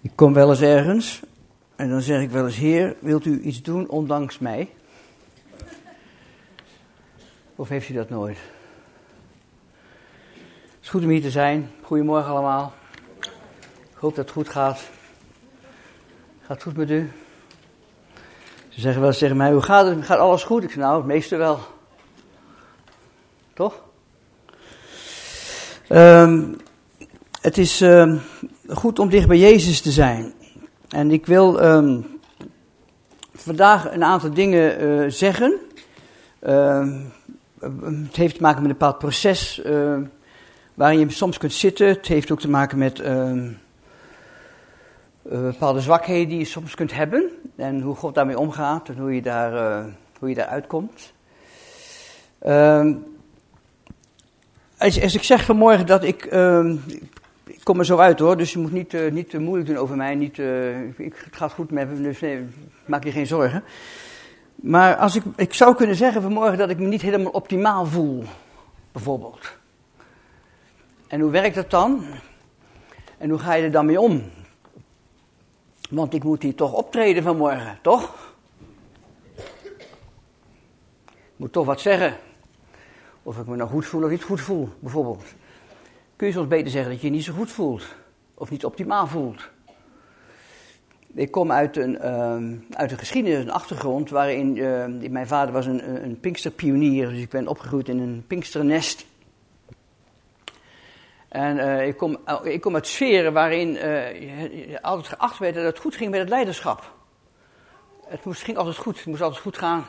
Ik kom wel eens ergens en dan zeg ik wel eens: Heer, wilt u iets doen ondanks mij? Of heeft u dat nooit? Het is goed om hier te zijn. Goedemorgen allemaal. Ik hoop dat het goed gaat. Gaat het goed met u? Ze zeggen wel eens tegen mij: Hoe gaat het? Gaat alles goed? Ik zeg: Nou, het meeste wel. Toch? Um, het is uh, goed om dicht bij Jezus te zijn. En ik wil um, vandaag een aantal dingen uh, zeggen. Uh, het heeft te maken met een bepaald proces waarin je soms kunt zitten. Het heeft ook te maken met bepaalde zwakheden die je soms kunt hebben. En hoe God daarmee omgaat en hoe je, daar, hoe je daaruit komt. Als, als, ik zeg vanmorgen dat ik, ik kom er zo uit hoor, dus je moet niet, niet te moeilijk doen over mij. Niet, uh, ik, het gaat goed met me, dus nee, maak je geen zorgen. Maar als ik, ik zou kunnen zeggen vanmorgen dat ik me niet helemaal optimaal voel, bijvoorbeeld. En hoe werkt dat dan? En hoe ga je er dan mee om? Want ik moet hier toch optreden vanmorgen, toch? Ik moet toch wat zeggen. Of ik me nou goed voel of niet goed voel, bijvoorbeeld. Kun je soms beter zeggen dat je je niet zo goed voelt. Of niet optimaal voelt. Ik kom uit een, uh, uit een geschiedenis, een achtergrond, waarin uh, mijn vader was een, een Pinksterpionier. Dus ik ben opgegroeid in een Pinksternest. En uh, ik, kom, ik kom uit sferen waarin je altijd geacht werd dat het goed ging met het leiderschap. Het moest, ging altijd goed, het moest altijd goed gaan.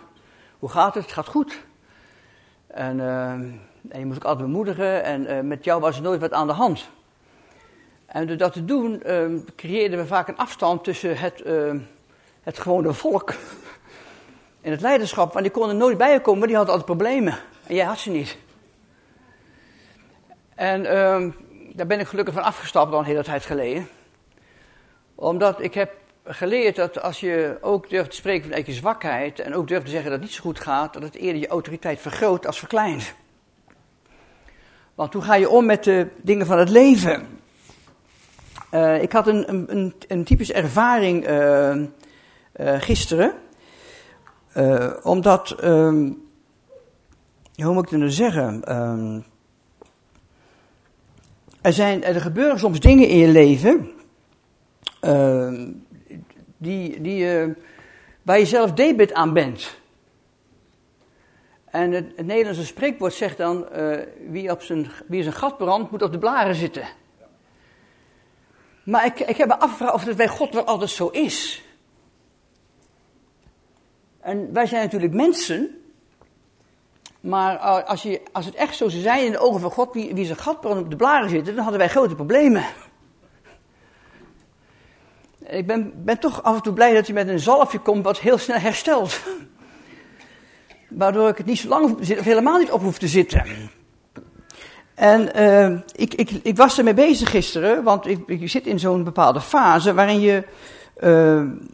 Hoe gaat het? Het gaat goed. En, uh, en je moest ook altijd bemoedigen. En uh, met jou was er nooit wat aan de hand. En door dat te doen uh, creëerden we vaak een afstand tussen het, het gewone volk en het leiderschap. Want die konden nooit bij je komen, maar die hadden altijd problemen. En jij had ze niet. En ehm, daar ben ik gelukkig van afgestapt al een hele tijd geleden. Omdat ik heb geleerd dat als je ook durft te spreken van je zwakheid en ook durft te zeggen dat het niet zo goed gaat, dat het eerder je autoriteit vergroot als verkleint. Want hoe ga je om met de dingen van het leven? Uh, ik had een, een, een, typische ervaring uh, uh, gisteren. omdat, um, hoe moet ik het nou zeggen? Um, er, zijn, er gebeuren soms dingen in je leven ehm, die, die, uh, waar je zelf debet aan bent. En het, Nederlandse spreekwoord zegt dan, uh, wie, op zijn, wie zijn gat brandt, moet op de blaren zitten. Maar ik, ik heb me afgevraagd of het bij God wel altijd zo is. En wij zijn natuurlijk mensen, maar als, je, als het echt zo zou zijn in de ogen van God, wie, wie zijn gat brandt op de blaren zitten, dan hadden wij grote problemen ik ben, ben toch af en toe blij dat hij met een zalfje komt wat heel snel herstelt. Waardoor ik het niet zo lang of helemaal niet op hoef te zitten. En uh, ik, ik, ik was ermee bezig gisteren, want ik, zit in zo'n bepaalde fase waarin je,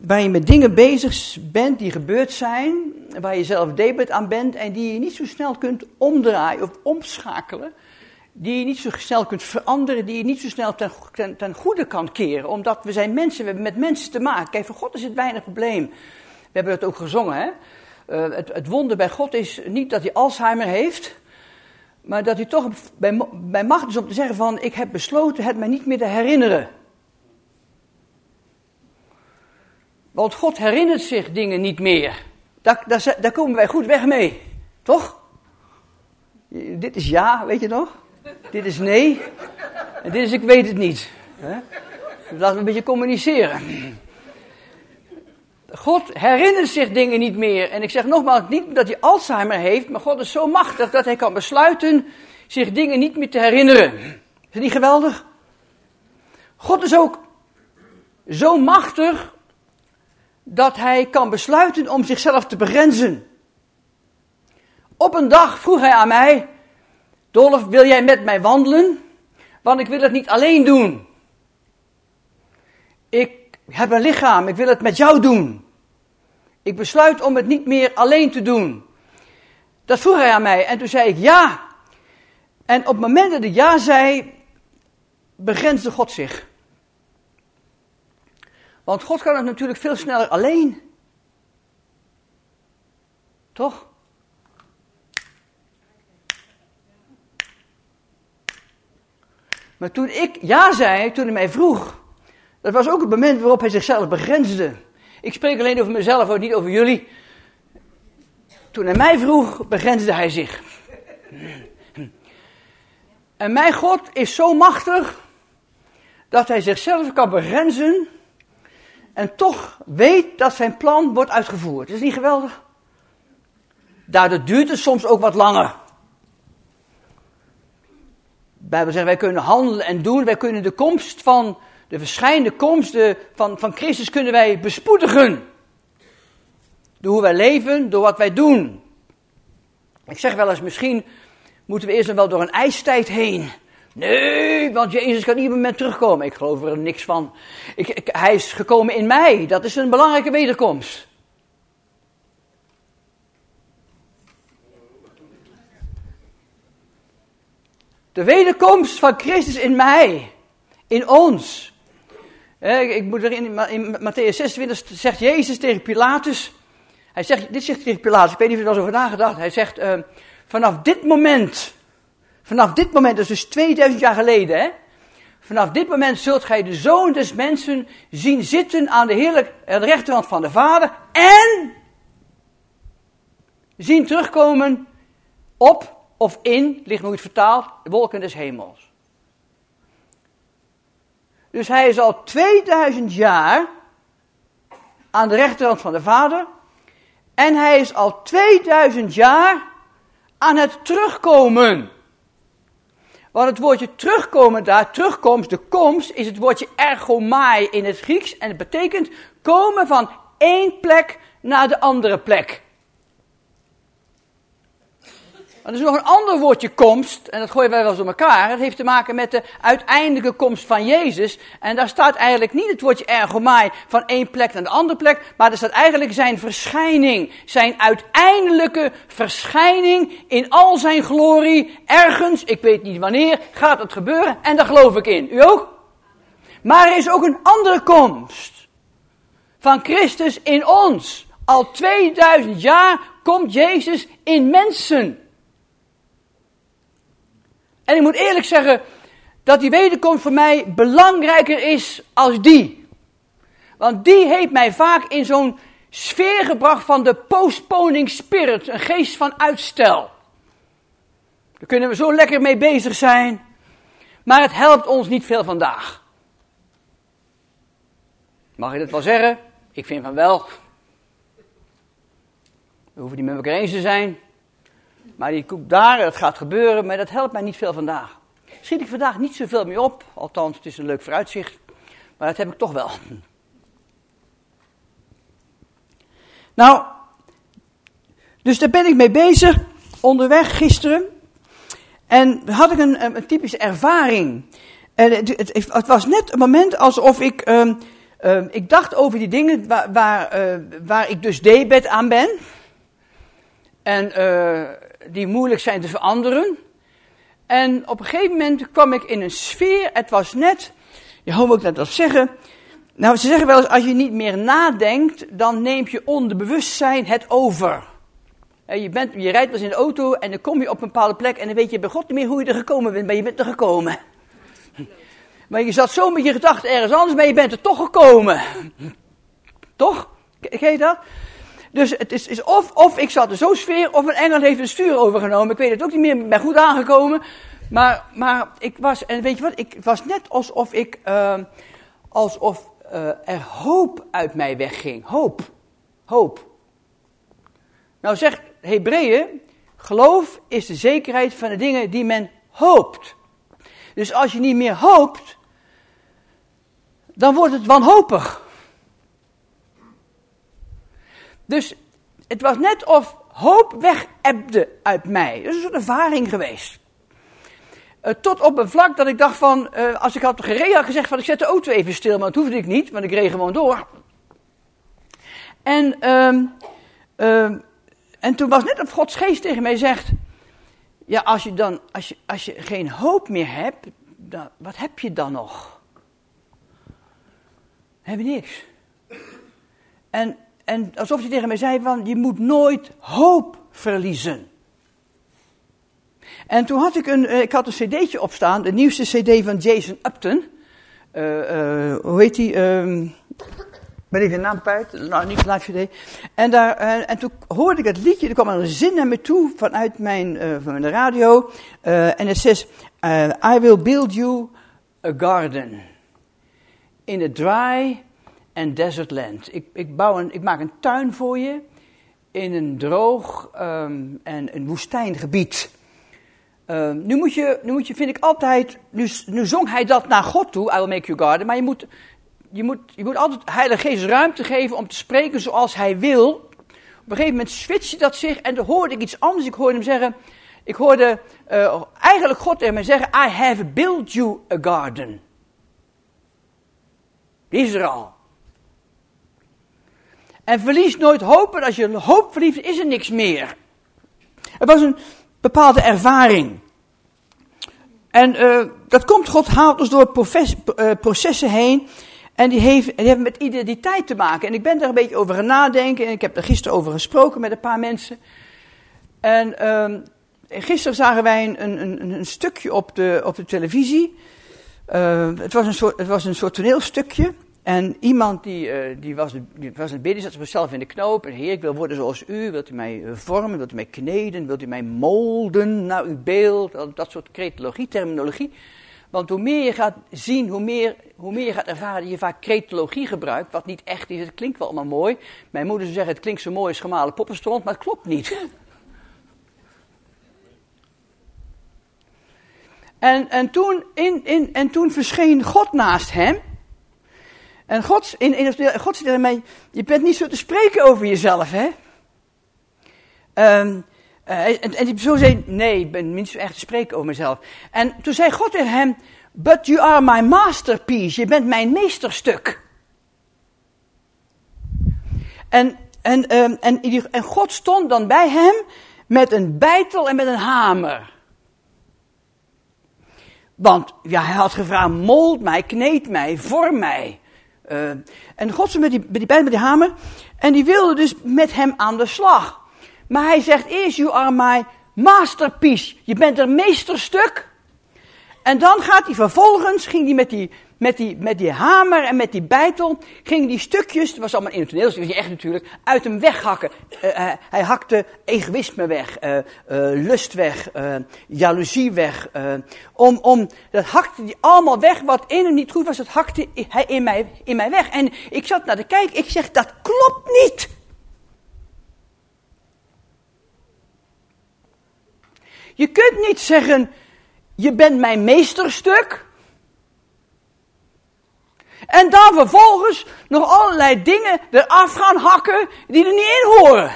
uh, je met dingen bezig bent die gebeurd zijn, waar je zelf debet aan bent en die je niet zo snel kunt omdraaien of omschakelen die je niet zo snel kunt veranderen, die je niet zo snel ten, ten, goede kan keren. Omdat we zijn mensen, we hebben met mensen te maken. Kijk, voor God is het weinig probleem. We hebben dat ook gezongen, hè. Het, het, wonder bij God is niet dat hij Alzheimer heeft, maar dat hij toch bij, bij macht is om te zeggen van, ik heb besloten het mij niet meer te herinneren. Want God herinnert zich dingen niet meer. Daar, daar, daar komen wij goed weg mee, toch? Dit is ja, weet je nog? Dit is nee. En dit is ik weet het niet. Laten we een beetje communiceren. God herinnert zich dingen niet meer. En ik zeg nogmaals, niet dat hij Alzheimer heeft, maar God is zo machtig dat hij kan besluiten zich dingen niet meer te herinneren. Is dat niet geweldig? God is ook zo machtig dat hij kan besluiten om zichzelf te begrenzen. Op een dag vroeg hij aan mij: Dolf, wil jij met mij wandelen? Want ik wil het niet alleen doen. Ik heb een lichaam, ik wil het met jou doen. Ik besluit om het niet meer alleen te doen. Dat vroeg hij aan mij en toen zei ik ja. En op het moment dat ik ja zei, begrensde God zich. Want God kan het natuurlijk veel sneller alleen. Toch? Maar toen ik ja zei, toen hij mij vroeg, dat was ook het moment waarop hij zichzelf begrensde. Ik spreek alleen over mezelf, niet over jullie. Toen hij mij vroeg, begrensde hij zich. En mijn God is zo machtig dat hij zichzelf kan begrenzen en toch weet dat zijn plan wordt uitgevoerd. Is niet geweldig? Daardoor duurt het soms ook wat langer. Bijbel zegt, wij kunnen handelen en doen, wij kunnen de komst van, de verschijnende komst van, van Christus kunnen wij bespoedigen. Door hoe wij leven, door wat wij doen. Ik zeg wel eens, misschien moeten we eerst wel door een ijstijd heen. Nee, want Jezus kan niet meer terugkomen. Ik geloof er niks van. Ik, hij is gekomen in mij. Dat is een belangrijke wederkomst. De wederkomst van Christus in mij. In ons. Ik moet er in, Matthäus 26 zegt Jezus tegen Pilatus. Hij zegt, dit zegt tegen Pilatus, ik weet niet of je er al over nagedacht. Hij zegt, uh, vanaf dit moment Vanaf dit moment, dat is dus 2000 jaar geleden, hè? Vanaf dit moment zult gij de zoon des mensen zien zitten aan de, heerlijk, aan de rechterhand van de Vader en zien terugkomen op of in, ligt nog iets vertaald, de wolken des hemels. Dus hij is al 2000 jaar aan de rechterhand van de Vader en hij is al 2000 jaar aan het terugkomen. Want het woordje terugkomen daar, terugkomst, de komst, is het woordje ergomai in het Grieks. En het betekent komen van één plek naar de andere plek. Er is nog een ander woordje komst, en dat gooien wij wel eens door elkaar. Het heeft te maken met de uiteindelijke komst van Jezus. En daar staat eigenlijk niet het woordje ergomai van één plek naar de andere plek, maar er staat eigenlijk zijn verschijning. Zijn uiteindelijke verschijning in al zijn glorie. Ergens, ik weet niet wanneer, gaat het gebeuren en daar geloof ik in. U ook? Maar er is ook een andere komst van Christus in ons. Al 2000 jaar komt Jezus in mensen. En ik moet eerlijk zeggen dat die wederkomst voor mij belangrijker is als die. Want die heeft mij vaak in zo'n sfeer gebracht van de postponing spirit, een geest van uitstel. Daar kunnen we zo lekker mee bezig zijn, maar het helpt ons niet veel vandaag. Mag ik dat wel zeggen? Ik vind van wel. We hoeven niet met elkaar eens te zijn. Maar die koek daar, het gaat gebeuren, maar dat helpt mij niet veel vandaag. Schiet ik vandaag niet zoveel meer op, althans het is een leuk vooruitzicht, maar dat heb ik toch wel. Nou, dus daar ben ik mee bezig, onderweg gisteren. En had ik een, een typische ervaring. En het, het, was net een moment alsof ik, uh, uh, ik dacht over die dingen waar, waar, uh, waar ik dus debet aan ben. En uh, die moeilijk zijn te veranderen. En op een gegeven moment kwam ik in een sfeer, het was net, je hoort ook net dat zeggen. Nou, ze zeggen wel eens, als je niet meer nadenkt, dan neemt je onderbewustzijn het over. Je, bent, je rijdt wel eens in de auto en dan kom je op een bepaalde plek en dan weet je bij God niet meer hoe je er gekomen bent, maar je bent er gekomen. Maar je zat zo met je gedachten ergens anders, maar je bent er toch gekomen. Toch? Je dat? Dus het is, is of, of ik zat er zo sfeer, of een engel heeft het stuur overgenomen. Ik weet het ook niet meer, ben goed aangekomen. Maar, maar ik was, en weet je wat, ik was net alsof ik, uh, alsof uh, er hoop uit mij wegging. Hoop. Hoop. Nou zegt Hebreeën, geloof is de zekerheid van de dingen die men hoopt. Dus als je niet meer hoopt, dan wordt het wanhopig. Dus het was net of hoop wegebde uit mij. Dat is een ervaring geweest. Uh, tot op een vlak dat ik dacht van, uh, als ik had gereden had gezegd van ik zet de auto even stil, maar dat hoefde ik niet, want ik reed gewoon door. En, um, um, en toen was net of Gods geest tegen mij zegt, ja als je dan, als je, als je geen hoop meer hebt, dan, wat heb je dan nog? We hebben niks. En, en alsof hij tegen mij zei van, je moet nooit hoop verliezen. En toen had ik een, eh, ik had een cd'tje opstaan, de nieuwste cd van Jason Upton. Uh, uh, hoe heet die? Ben even de naam kwijt, nou niet live cd. En, daar, en toen hoorde ik het liedje, er kwam een zin naar me toe vanuit mijn, van de radio. en het zegt, I will build you a garden in a dry and desert land. Ik, ik, bouw een, ik maak een tuin voor je in een droog um, en een woestijngebied. Uh, nu, moet je, nu moet je, vind ik altijd, nu, nu zong hij dat naar God toe, I will make you garden, maar je moet, je moet, je moet altijd Heilige Geest ruimte geven om te spreken zoals hij wil. Op een gegeven moment switchte dat zich en dan hoorde ik iets anders. Ik hoorde hem zeggen, ik hoorde uh, eigenlijk God tegen mij zeggen, I have built you a garden. Die is er al. En verlies nooit hoop, en als je hoop verliest, is er niks meer. Het was een bepaalde ervaring. En uh, dat komt, God haalt ons door uh, processen heen. En die, heeft, die hebben met identiteit te maken. En ik ben daar een beetje over gaan nadenken. En ik heb er gisteren over gesproken met een paar mensen. En uh, gisteren zagen wij een, een, een, stukje op de, op de televisie. Uh, het, was een soort, het was een soort toneelstukje. En iemand die, uh, die, was, die was bidden, zat zichzelf in de knoop. En heer, ik wil worden zoals u. Wilt u mij uh, vormen? Wilt u mij kneden? Wilt u mij molden naar uw beeld? Dat, soort cretologie, terminologie. Want hoe meer je gaat zien, hoe meer, hoe meer je gaat ervaren je vaak cretologie gebruikt. Wat niet echt is. Het klinkt wel allemaal mooi. Mijn moeder zou zeggen, het klinkt zo mooi als gemalen poppenstront. Maar het klopt niet. En, en, toen, in, in, en toen verscheen God naast hem. En God, in, in, God mij, je bent niet zo te spreken over jezelf, hè? Um, uh, en, die persoon zei, nee, ik ben niet zo echt te spreken over mezelf. En toen zei God tegen hem, but you are my masterpiece, je bent mijn meesterstuk. En, en, um, en, en God stond dan bij hem met een bijtel en met een hamer. Want hij had gevraagd, mold mij, kneed mij, vorm mij. Uh, en God stond met die, met met die hamer. En die wilde dus met hem aan de slag. Maar hij zegt eerst, you are my masterpiece. Je bent een meesterstuk. En dan gaat hij vervolgens, ging hij met die, met die, met die hamer en met die bijtel, ging die stukjes, dat was allemaal in het toneel, dat was echt natuurlijk, uit hem weghakken. Uh, uh, hij hakte egoïsme weg, uh, lust weg, jaloezie weg. om, om, dat hakte hij allemaal weg, wat in hem niet goed was, dat hakte hij in mij, in mij weg. En ik zat naar de kijk, ik zeg, dat klopt niet. Je kunt niet zeggen, je bent mijn meesterstuk. En dan vervolgens nog allerlei dingen eraf gaan hakken die er niet in horen.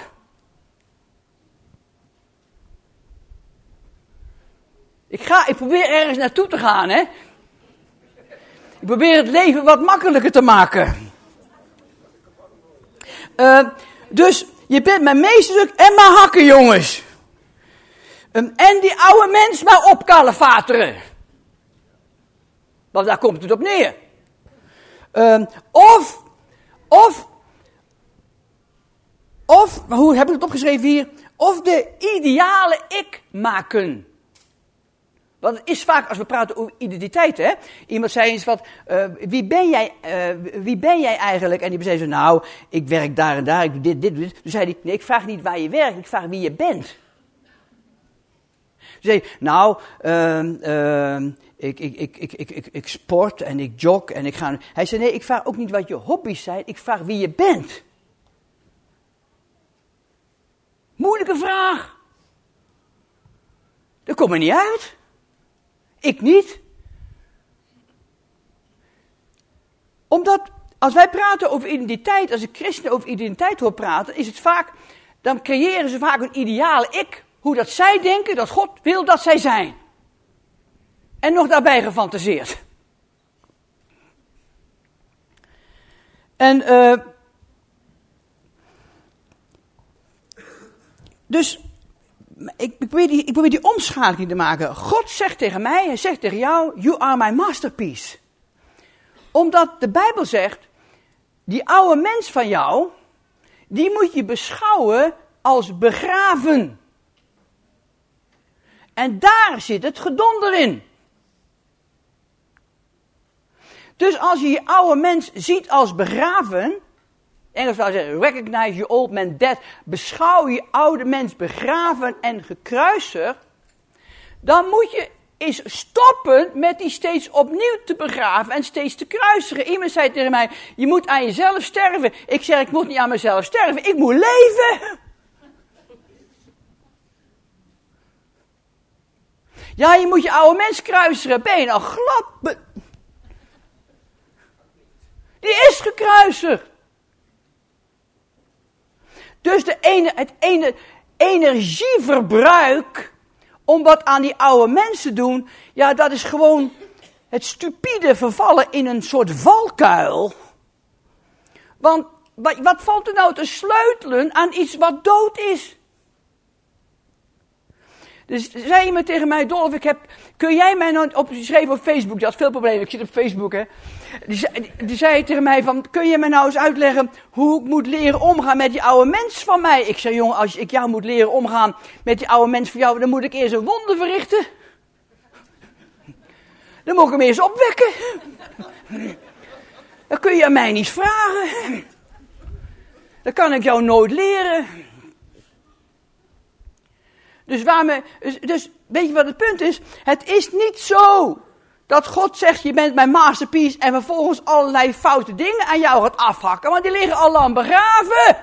Ik, ga, ik probeer ergens naartoe te gaan, hè. Ik probeer het leven wat makkelijker te maken. Uh, dus je bent mijn meesterstuk en maar hakken, jongens. Um, en die oude mens maar opkalefateren. Want daar komt het op neer. Um, of, of, of, hoe heb ik het opgeschreven hier? Of de ideale ik maken. Want het is vaak, als we praten over identiteit, hè. Iemand zei eens wat, uh, wie, ben jij, uh, wie ben jij eigenlijk? En die zei zo, nou, ik werk daar en daar, ik doe dit, dit, dit. Toen zei hij, nee, ik vraag niet waar je werkt, ik vraag wie je bent. Zei, nou, uh, uh, ik, ik, ik, ik, ik, ik, ik sport en ik jog en ik ga. Hij zei, nee, ik vraag ook niet wat je hobby's zijn, ik vraag wie je bent. Moeilijke vraag. Dat komt er niet uit. Ik niet. Omdat als wij praten over identiteit, als ik christenen over identiteit hoor praten, is het vaak, dan creëren ze vaak een ideale ik hoe dat zij denken dat God wil dat zij zijn. En nog daarbij gefantaseerd. En uh, dus ik, ik, probeer die, ik probeer die omschakeling te maken. God zegt tegen mij, hij zegt tegen jou, you are my masterpiece. Omdat de Bijbel zegt, die oude mens van jou, die moet je beschouwen als begraven. En daar zit het gedonder in. Dus als je je oude mens ziet als begraven, Engels zou zeggen, recognize your old man dead, beschouw je oude mens begraven en gekruisigd, dan moet je eens stoppen met die steeds opnieuw te begraven en steeds te kruisigen. Iemand zei tegen mij, je moet aan jezelf sterven. Ik zeg, ik moet niet aan mezelf sterven, ik moet leven. Ja, je moet je oude mens kruisigen. Ben je nou glad? Die is gekruisigd. Dus de ene, het ene energieverbruik om wat aan die oude mensen doen, ja, dat is gewoon het stupide vervallen in een soort valkuil. Want wat, wat valt er nou te sleutelen aan iets wat dood is? Dus zei iemand tegen mij, Dolf, ik heb, kun jij mij nou, op, op Facebook, je had veel problemen, ik zit op Facebook hè. Die, die, zei tegen mij van, kun je me nou eens uitleggen hoe ik moet leren omgaan met die oude mens van mij? Ik zei, jongen, als ik jou moet leren omgaan met die oude mens van jou, dan moet ik eerst een wonder verrichten. Dan moet ik hem eerst opwekken. Dat kun je aan mij niet vragen. Dat kan ik jou nooit leren. Dus, dus, dus weet je wat het punt is? Het is niet zo dat God zegt, je bent mijn masterpiece en vervolgens allerlei foute dingen aan jou gaat afhakken, want die liggen al lang begraven.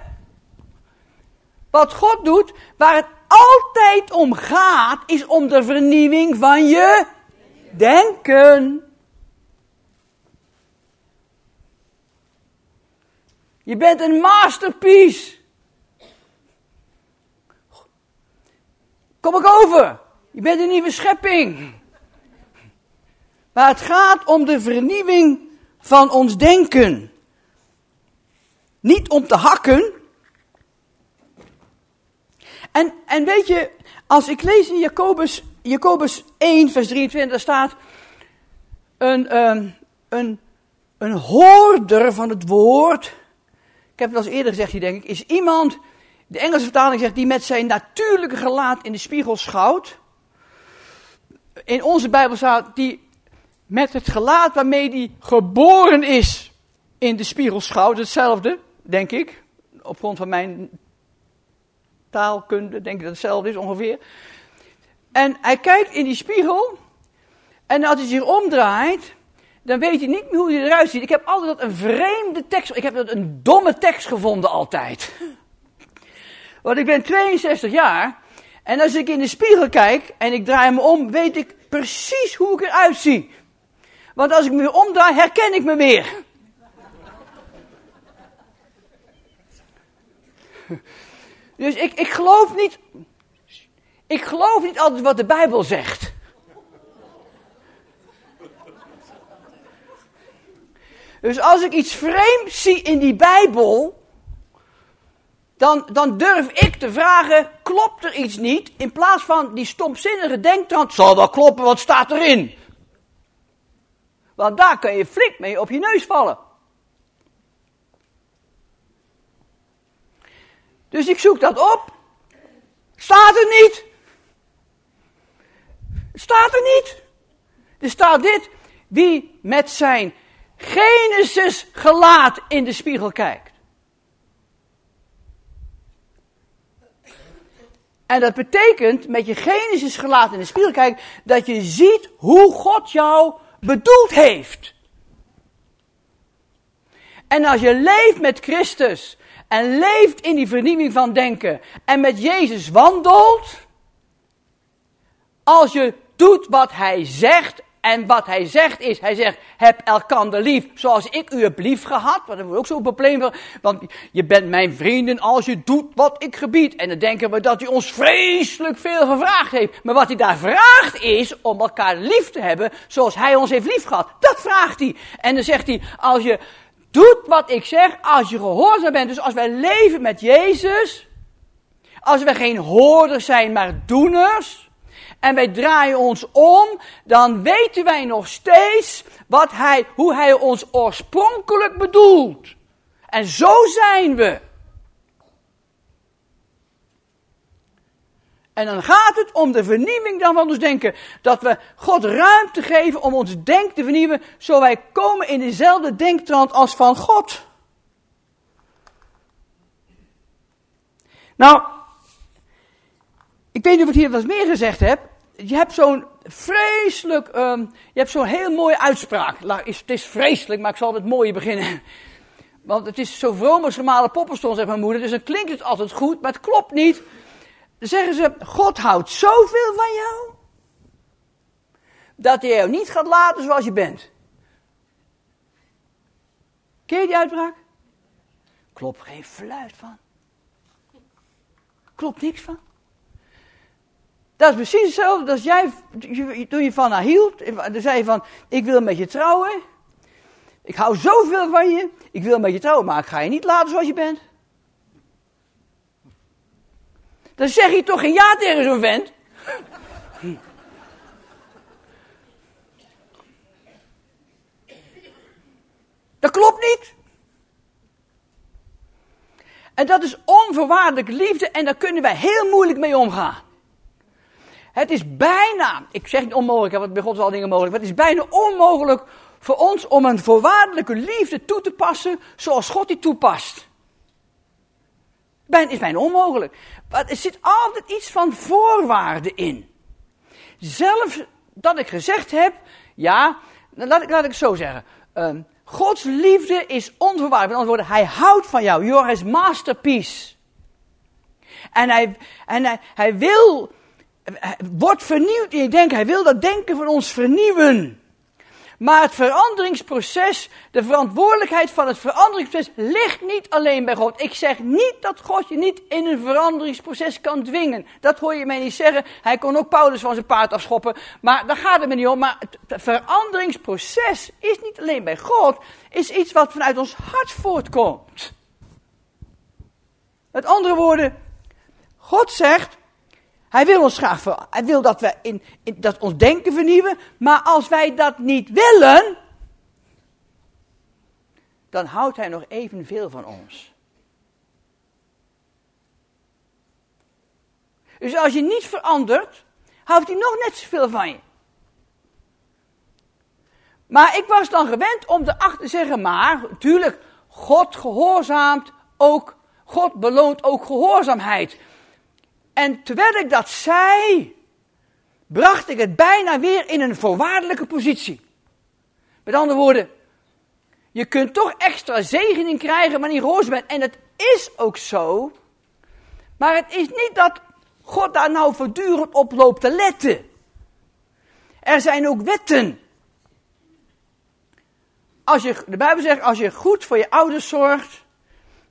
Wat God doet, waar het altijd om gaat, is om de vernieuwing van je denken. Je bent een masterpiece. Kom ik over. Je bent een nieuwe schepping. Maar het gaat om de vernieuwing van ons denken. Niet om te hakken. En, en weet je, als ik lees in Jacobus, Jacobus 1, vers 23, daar staat een, um, een, een hoorder van het woord. Ik heb het al eens eerder gezegd hier, denk ik. Is iemand, de Engelse vertaling zegt, die met zijn natuurlijke gelaat in de spiegel schouwt. In onze Bijbel staat, die met het gelaat waarmee hij geboren is in de spiegelschouw. Hetzelfde, denk ik. Op grond van mijn taalkunde denk ik dat hetzelfde is ongeveer. En hij kijkt in die spiegel. En als hij zich omdraait, dan weet hij niet meer hoe hij eruit ziet. Ik heb altijd een vreemde tekst. Ik heb dat een domme tekst gevonden altijd. Want ik ben 62 jaar. En als ik in de spiegel kijk en ik draai me om, weet ik precies hoe ik eruit zie. Want als ik me omdraai, herken ik me weer. Dus ik, ik geloof niet. Ik geloof niet altijd wat de Bijbel zegt. Dus als ik iets vreemds zie in die Bijbel, dan, dan durf ik te vragen, klopt er iets niet? In plaats van die stomzinnige denktrand, zal wel kloppen, wat staat erin? Want daar kun je flink mee op je neus vallen. Dus ik zoek dat op. Staat er niet. Staat er niet. Er staat dit. Wie met zijn Genesis gelaat in de spiegel kijkt. En dat betekent met je Genesis gelaat in de spiegel kijkt dat je ziet hoe God jou bedoeld heeft. En als je leeft met Christus en leeft in die vernieuwing van denken en met Jezus wandelt, als je doet wat Hij zegt en wat hij zegt is, hij zegt, heb elkander lief zoals ik u heb lief gehad. Wat hebben we ook zo'n probleem Want je bent mijn vrienden als je doet wat ik gebied. En dan denken we dat hij ons vreselijk veel gevraagd heeft. Maar wat hij daar vraagt is om elkaar lief te hebben zoals hij ons heeft lief gehad. Dat vraagt hij. En dan zegt hij, als je doet wat ik zeg, als je gehoorzaam bent. Dus als wij leven met Jezus, als we geen hoorders zijn, maar doeners en wij draaien ons om, dan weten wij nog steeds wat hij, hoe hij ons oorspronkelijk bedoelt. En zo zijn we. En dan gaat het om de vernieuwing dan van ons denken. Dat we God ruimte geven om ons denk te vernieuwen, zodat wij komen in dezelfde denktrand als van God. Nou, ik weet niet of ik hier wat meer gezegd heb, je hebt zo'n vreselijk, um, je hebt zo'n heel mooie uitspraak. Het is vreselijk, maar ik zal het mooie beginnen. Want het is zo vroom als gemalen poppenstond, zegt mijn moeder. Dus dan klinkt het altijd goed, maar het klopt niet. Dan zeggen ze, God houdt zoveel van jou. Dat hij jou niet gaat laten zoals je bent. Ken je die uitbraak? Klopt geen fluit van. Klopt niks van. Dat is precies hetzelfde als jij, toen je van haar hield, dan zei je van, ik wil met je trouwen. Ik hou zoveel van je, ik wil met je trouwen, maar ik ga je niet laten zoals je bent. Dan zeg je toch geen ja tegen zo'n vent? Dat klopt niet. En dat is onvoorwaardelijke liefde en daar kunnen wij heel moeilijk mee omgaan. Het is bijna, ik zeg niet onmogelijk, want bij God is al dingen mogelijk, maar het is bijna onmogelijk voor ons om een voorwaardelijke liefde toe te passen zoals God die toepast. Het is bijna onmogelijk. Maar er zit altijd iets van voorwaarden in. Zelfs dat ik gezegd heb, ja, laat ik, laat ik het zo zeggen. Uh, Gods liefde is onvoorwaardelijk. Met andere woorden, hij houdt van jou. You're his masterpiece. En hij wil, wordt vernieuwd in je denken. Hij wil dat denken van ons vernieuwen. Maar het veranderingsproces, de verantwoordelijkheid van het veranderingsproces ligt niet alleen bij God. Ik zeg niet dat God je niet in een veranderingsproces kan dwingen. Dat hoor je mij niet zeggen. Hij kon ook Paulus van zijn paard afschoppen. Maar daar gaat het me niet om. Maar het veranderingsproces is niet alleen bij God. Is iets wat vanuit ons hart voortkomt. Met andere woorden, God zegt, hij wil ons graag, hij wil dat we in, dat ons denken vernieuwen, maar als wij dat niet willen, dan houdt hij nog evenveel van ons. Dus als je niet verandert, houdt hij nog net zoveel van je. Maar ik was dan gewend om erachter te zeggen, maar natuurlijk, God gehoorzaamt ook, God beloont ook gehoorzaamheid. En terwijl ik dat zei, bracht ik het bijna weer in een voorwaardelijke positie. Met andere woorden, je kunt toch extra zegening krijgen wanneer je roos bent. En het is ook zo. Maar het is niet dat God daar nou voortdurend op loopt te letten. Er zijn ook wetten. Als je, de Bijbel zegt, als je goed voor je ouders zorgt,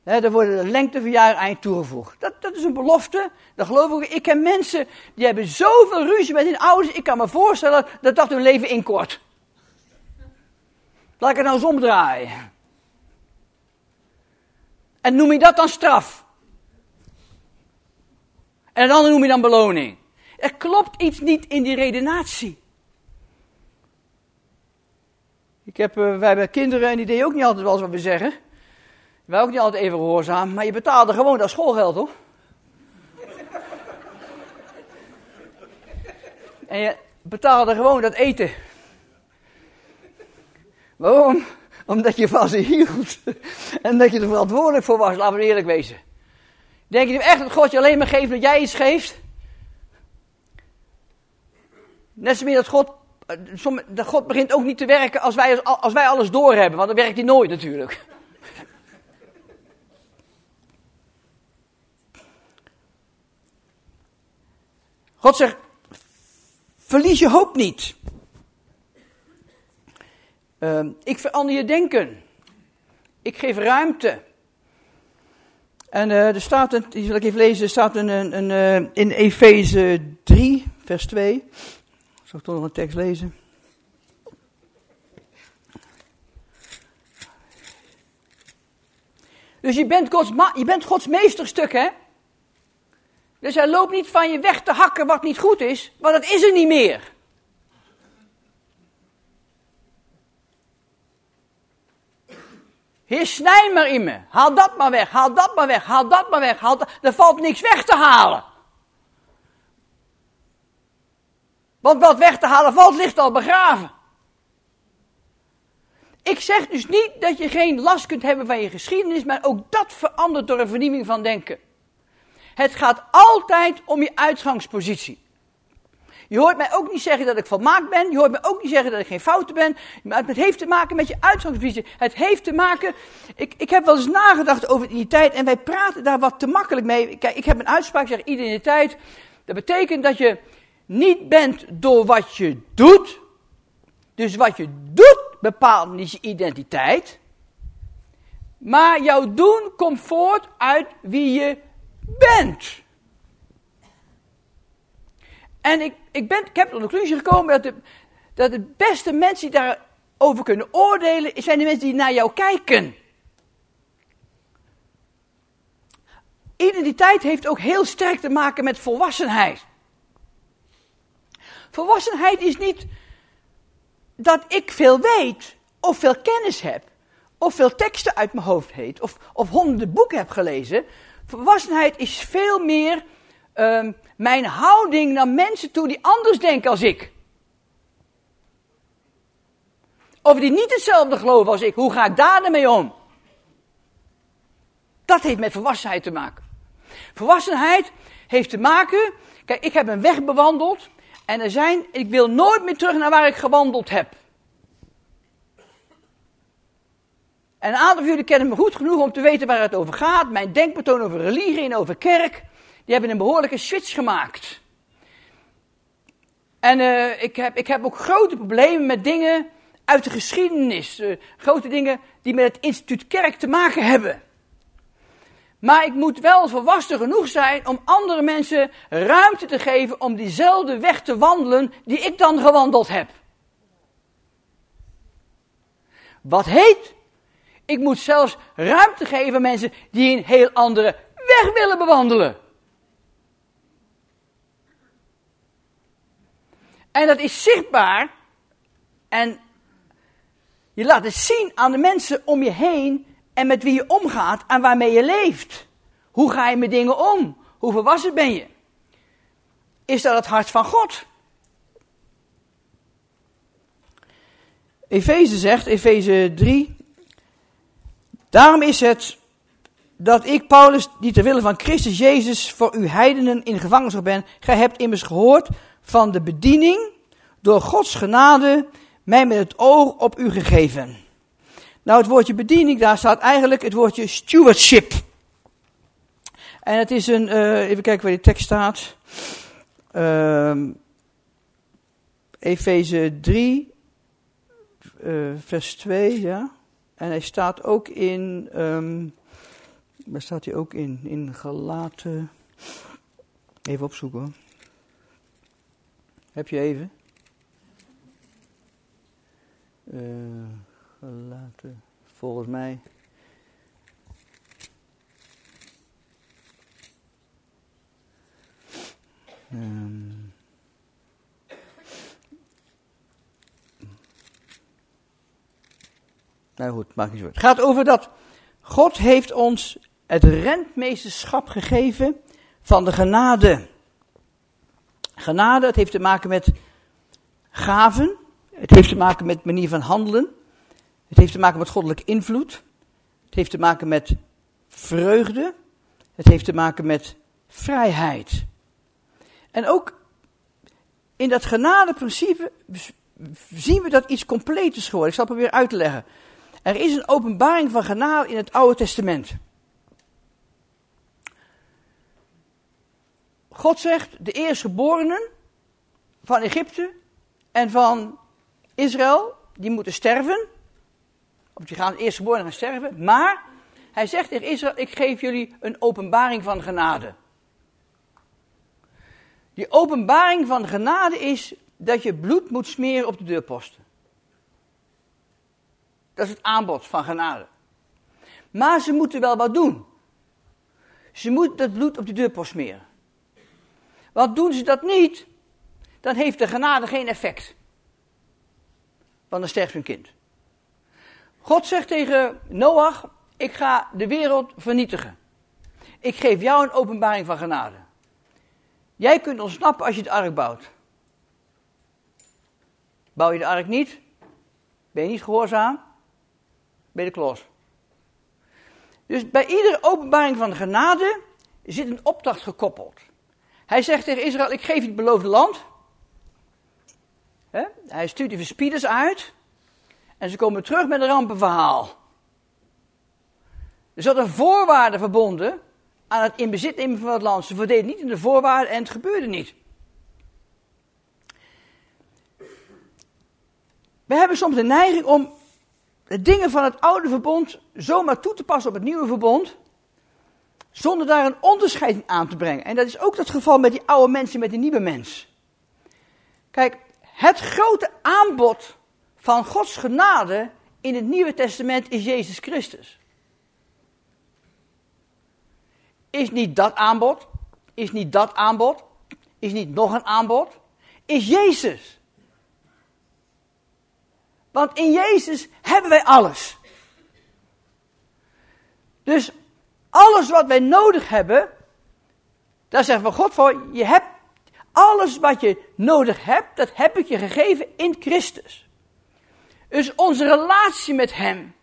He, dan worden aan je toegevoegd. Dat, dat is een belofte. Dat geloof ik. Ik ken mensen die hebben zoveel ruzie met hun ouders. Ik kan me voorstellen dat dat hun leven inkort. Laat ik het nou eens omdraaien. En noem je dat dan straf? En dan noem je dan beloning. Er klopt iets niet in die redenatie. Ik heb, uh, wij hebben kinderen en die deden ook niet altijd wel wat we zeggen. Wij ook niet altijd even gehoorzaam, maar je betaalde gewoon dat schoolgeld, hoor. en je betaalde gewoon dat eten. Waarom? Omdat je van ze hield. en dat je er verantwoordelijk voor was, laten we eerlijk wezen. Denk je echt dat God je alleen maar geeft dat jij iets geeft? Net zo meer dat God, eh, dat God begint ook niet te werken als wij, als wij alles doorhebben, want dan werkt hij nooit natuurlijk. God zegt, verlies je hoop niet. Uh, ik verander je denken. Ik geef ruimte. En uh, er staat, een, die zal ik even lezen, er staat een, een, uh, in Efeze 3, vers 2. Zal ik toch nog een tekst lezen? Dus je bent Gods, je bent Gods meesterstuk, hè? Dus hij loopt niet van je weg te hakken wat niet goed is, want dat is er niet meer. Heer, snij maar in me. Haal dat maar weg, haal dat maar weg, haal dat maar weg. Haal dat. Er valt niks weg te halen. Want wat weg te halen valt, ligt al begraven. Ik zeg dus niet dat je geen last kunt hebben van je geschiedenis, maar ook dat verandert door een vernieuwing van denken. Het gaat altijd om je uitgangspositie. Je hoort mij ook niet zeggen dat ik volmaakt ben. Je hoort mij ook niet zeggen dat ik geen fouten ben. Maar het heeft te maken met je uitgangspositie. Het heeft te maken. Ik, ik heb wel eens nagedacht over identiteit en wij praten daar wat te makkelijk mee. Kijk, ik heb een uitspraak, zeg identiteit. Dat betekent dat je niet bent door wat je doet. Dus wat je doet bepaalt niet je identiteit. Maar jouw doen komt voort uit wie je bent. En ik, ik, ben, ik heb tot de conclusie gekomen dat de, dat de beste mensen die daarover kunnen oordelen, zijn de mensen die naar jou kijken. Identiteit heeft ook heel sterk te maken met volwassenheid. Volwassenheid is niet dat ik veel weet, of veel kennis heb, of veel teksten uit mijn hoofd heet, of, of honderden boeken heb gelezen. Volwassenheid is veel meer uh, mijn houding naar mensen toe die anders denken als ik. Of die niet hetzelfde geloven als ik. Hoe ga ik daar mee om? Dat heeft met volwassenheid te maken. Volwassenheid heeft te maken. Kijk, ik heb een weg bewandeld. En er zijn. Ik wil nooit meer terug naar waar ik gewandeld heb. En een aantal van jullie kennen me goed genoeg om te weten waar het over gaat. Mijn denkpatroon over religie en over kerk. Die hebben een behoorlijke switch gemaakt. En uh, ik, heb, ik heb ook grote problemen met dingen uit de geschiedenis. Uh, grote dingen die met het instituut kerk te maken hebben. Maar ik moet wel volwassen genoeg zijn om andere mensen ruimte te geven om diezelfde weg te wandelen die ik dan gewandeld heb. Wat heet? Ik moet zelfs ruimte geven aan mensen die een heel andere weg willen bewandelen. En dat is zichtbaar. En je laat het zien aan de mensen om je heen en met wie je omgaat en waarmee je leeft. Hoe ga je met dingen om? Hoe volwassen ben je? Is dat het hart van God? Efeze zegt, Efeze 3, daarom is het dat ik, Paulus, die ter wille van Christus Jezus voor u heidenen in gevangenschap ben. Gij hebt immers gehoord van de bediening door Gods genade mij met het oog op u gegeven. Nou, het woordje bediening, daar staat eigenlijk het woordje stewardship. En het is een, uh, even kijken waar die tekst staat. Uh, Efeze 3, uh, vers 2, ja. En hij staat ook in, um, waar staat hij ook in? In Galaten. Even opzoeken. Heb je even? Uh, gelaten, volgens mij. Um, nou goed, maakt niet zo. Het gaat over dat God heeft ons het rentmeesterschap gegeven van de genade. Genade, het heeft te maken met gaven. Het heeft te maken met manier van handelen. Het heeft te maken met goddelijke invloed. Het heeft te maken met vreugde. Het heeft te maken met vrijheid. En ook in dat genadeprincipe zien we dat iets compleet is geworden. Ik zal het proberen uit te leggen. Er is een openbaring van genade in het Oude Testament. God zegt, de eerstgeborenen van Egypte en van Israël, die moeten sterven. Of die gaan eerstgeboren gaan sterven. Maar hij zegt tegen Israël, ik geef jullie een openbaring van genade. Die openbaring van genade is dat je bloed moet smeren op de deurposten. Dat is het aanbod van genade. Maar ze moeten wel wat doen. Ze moeten dat bloed op de deurpost smeren. Want doen ze dat niet, dan heeft de genade geen effect. Want dan sterft hun kind. God zegt tegen Noach, ik ga de wereld vernietigen. Ik geef jou een openbaring van genade. Jij kunt ontsnappen als je het ark bouwt. Bouw je de ark niet, ben je niet gehoorzaam, je de klos. Dus bij iedere openbaring van de genade zit een opdracht gekoppeld. Hij zegt tegen Israël, ik geef je het beloofde land. Hij stuurt die verspieders uit. En ze komen terug met een rampenverhaal. Er zat een voorwaarde verbonden aan het in bezit nemen van het land. Ze voldeden niet in de voorwaarden en het gebeurde niet. We hebben soms de neiging om de dingen van het oude verbond zomaar toe te passen op het nieuwe verbond, zonder daar een onderscheid aan te brengen. En dat is ook het geval met die oude mensen met die nieuwe mens. Kijk, het grote aanbod van Gods genade in het Nieuwe Testament is Jezus Christus. Is niet dat aanbod, is niet dat aanbod, is niet nog een aanbod, is Jezus. Want in Jezus hebben wij alles. Dus alles wat wij nodig hebben, daar zeggen we God voor, je hebt alles wat je nodig hebt, dat heb ik je gegeven in Christus. Dus onze relatie met Hem,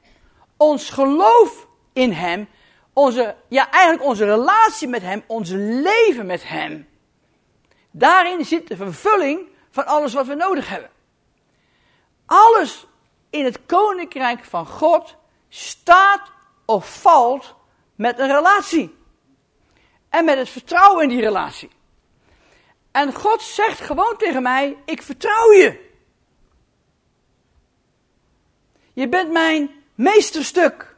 ons geloof in Hem, onze, ja eigenlijk onze relatie met Hem, ons leven met Hem. Daarin zit de vervulling van alles wat we nodig hebben. Alles in het koninkrijk van God staat of valt met een relatie. En met het vertrouwen in die relatie. En God zegt gewoon tegen mij: Ik vertrouw je. Je bent mijn meesterstuk.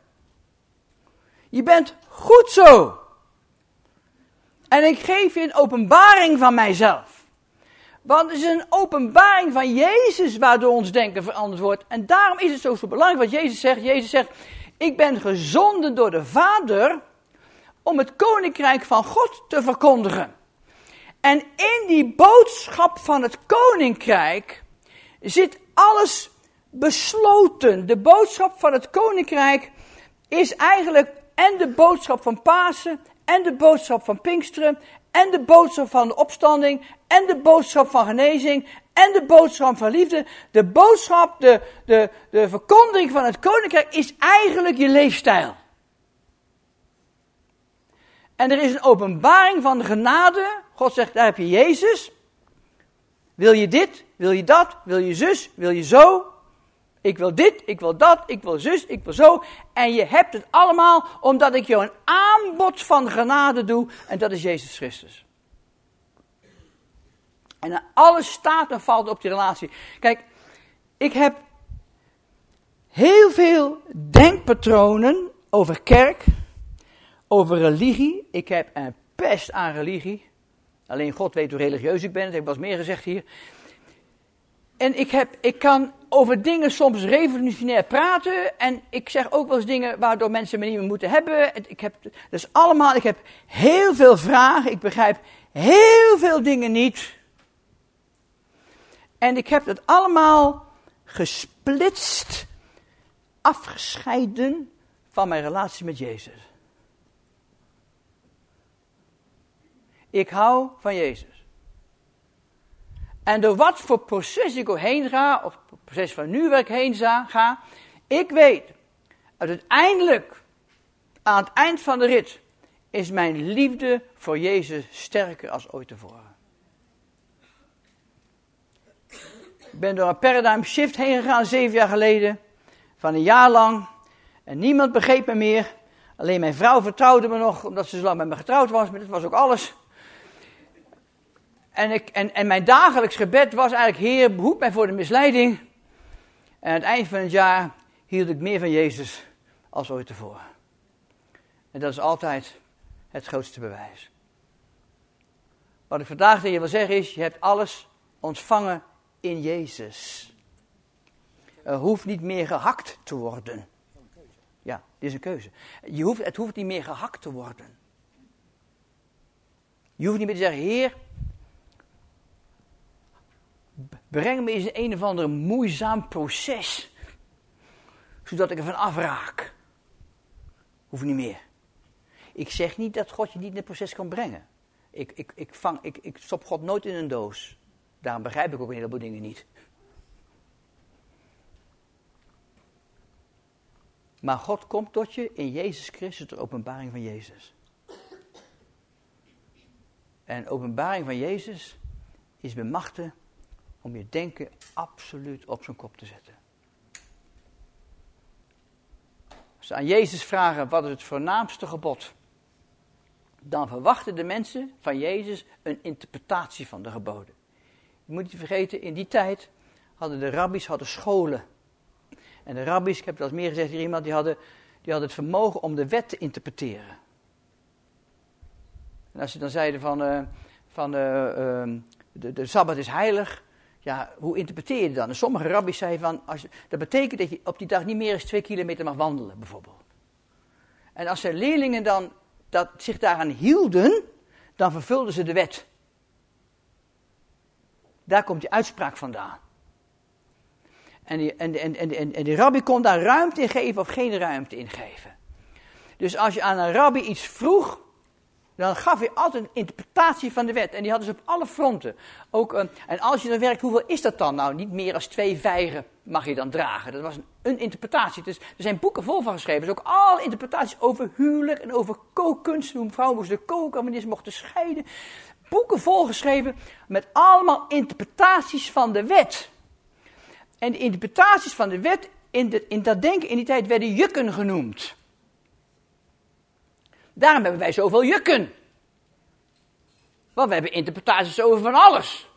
Je bent goed zo. En ik geef je een openbaring van mijzelf. Want het is een openbaring van Jezus waardoor ons denken veranderd wordt. En daarom is het zo, zo belangrijk wat Jezus zegt. Jezus zegt, ik ben gezonden door de Vader om het koninkrijk van God te verkondigen. En in die boodschap van het koninkrijk zit alles besloten. De boodschap van het koninkrijk is eigenlijk en de boodschap van Pasen, en de boodschap van Pinksteren, en de boodschap van de opstanding, en de boodschap van genezing, en de boodschap van liefde. De boodschap, de, de, de verkondiging van het koninkrijk is eigenlijk je leefstijl. En er is een openbaring van de genade. God zegt, daar heb je Jezus. Wil je dit? Wil je dat? Wil je zus? Wil je zo? Ik wil dit, ik wil dat, ik wil zus, ik wil zo. En je hebt het allemaal omdat ik jou een aanbod van genade doe. En dat is Jezus Christus. En alles staat en valt op die relatie. Kijk, ik heb heel veel denkpatronen over kerk, over religie. Ik heb een pest aan religie. Alleen God weet hoe religieus ik ben, dat heb ik wel eens meer gezegd hier. En ik, heb, ik kan over dingen soms revolutionair praten. En ik zeg ook wel eens dingen waardoor mensen me niet meer moeten hebben. Ik heb, dus allemaal, ik heb heel veel vragen. Ik begrijp heel veel dingen niet. En ik heb dat allemaal gesplitst, afgescheiden van mijn relatie met Jezus. Ik hou van Jezus. En door wat voor proces ik heen ga, of het proces van nu waar ik heen ga, ik weet, uiteindelijk, aan het eind van de rit, is mijn liefde voor Jezus sterker als ooit tevoren. Ben door een paradigm shift heen gegaan, zeven jaar geleden, van een jaar lang, en niemand begreep me meer. Alleen mijn vrouw vertrouwde me nog, omdat ze zo lang met me getrouwd was, maar dat was ook alles. En, ik, en, en mijn dagelijks gebed was eigenlijk, Heer, behoed mij voor de misleiding. En aan het eind van het jaar hield ik meer van Jezus als ooit tevoren. En dat is altijd het grootste bewijs. Wat ik vandaag tegen je wil zeggen is, je hebt alles ontvangen in Jezus. Er hoeft niet meer gehakt te worden. Ja, dit is een keuze. Je hoeft, het hoeft niet meer gehakt te worden. Je hoeft niet meer te zeggen, Heer, breng me in een of ander moeizaam proces. Zodat ik er van afraak. Hoef niet meer. Ik zeg niet dat God je niet in het proces kan brengen. Ik, ik, ik, vang, ik, ik stop God nooit in een doos. Daarom begrijp ik ook een heleboel dingen niet. Maar God komt tot je in Jezus Christus, de openbaring van Jezus. En openbaring van Jezus is bemachten om je denken absoluut op zijn kop te zetten. Als ze aan Jezus vragen wat is het voornaamste gebod, dan verwachten de mensen van Jezus een interpretatie van de geboden. Je moet niet vergeten, in die tijd hadden de rabbies hadden scholen. En de rabbies, ik heb het al meer gezegd hier iemand, die hadden, die hadden het vermogen om de wet te interpreteren. En als ze dan zeiden van, uh, van uh, uh, de, de Sabbat is heilig, ja, hoe interpreteer je dan? sommige rabbis zeiden van, als dat betekent dat je op die dag niet meer dan twee kilometer mag wandelen, bijvoorbeeld. En als zijn leerlingen dan dat, zich daaraan hielden, dan vervulden ze de wet. Daar komt die uitspraak vandaan. En die, en, en, en, en rabbi kon daar ruimte in geven of geen ruimte in geven. Dus als je aan een rabbi iets vroeg, dan gaf hij altijd een interpretatie van de wet. En die hadden ze op alle fronten. Ook, en als je dan werkt, hoeveel is dat dan? Nou, niet meer dan twee vijgen mag je dan dragen. Dat was een, een interpretatie. Dus er zijn boeken vol van geschreven. Dus ook alle interpretaties over huwelijk en over kookkunst. Hoe vrouwen moesten koken, wanneer ze mochten scheiden. Boeken volgeschreven met allemaal interpretaties van de wet. En de interpretaties van de wet in, in dat denken in die tijd werden jukken genoemd. Daarom hebben wij zoveel jukken. Want we hebben interpretaties over van alles.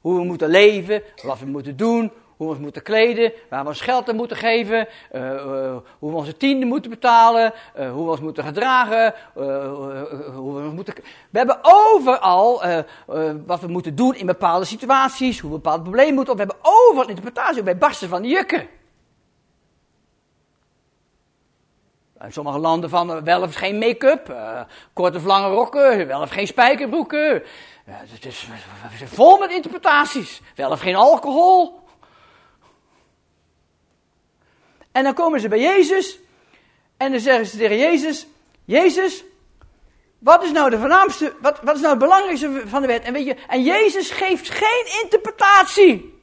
Hoe we moeten leven, wat we moeten doen, hoe we ons moeten kleden, waar we ons geld aan moeten geven, uh, uh, hoe we onze tienden moeten betalen, uh, hoe we ons moeten gedragen, hoe we ons moeten... We hebben overal wat we moeten doen in bepaalde situaties, hoe we bepaalde problemen moeten op. We hebben overal interpretatie bij barsten van de jukken. In sommige landen van wel of geen make-up, korte of lange rokken, wel of geen spijkerbroeken. het is vol met interpretaties. Wel of geen alcohol. En dan komen ze bij Jezus en dan zeggen ze tegen Jezus, Jezus, wat is nou de voornaamste, wat, wat is nou het belangrijkste van de wet? En weet je, en Jezus geeft geen interpretatie.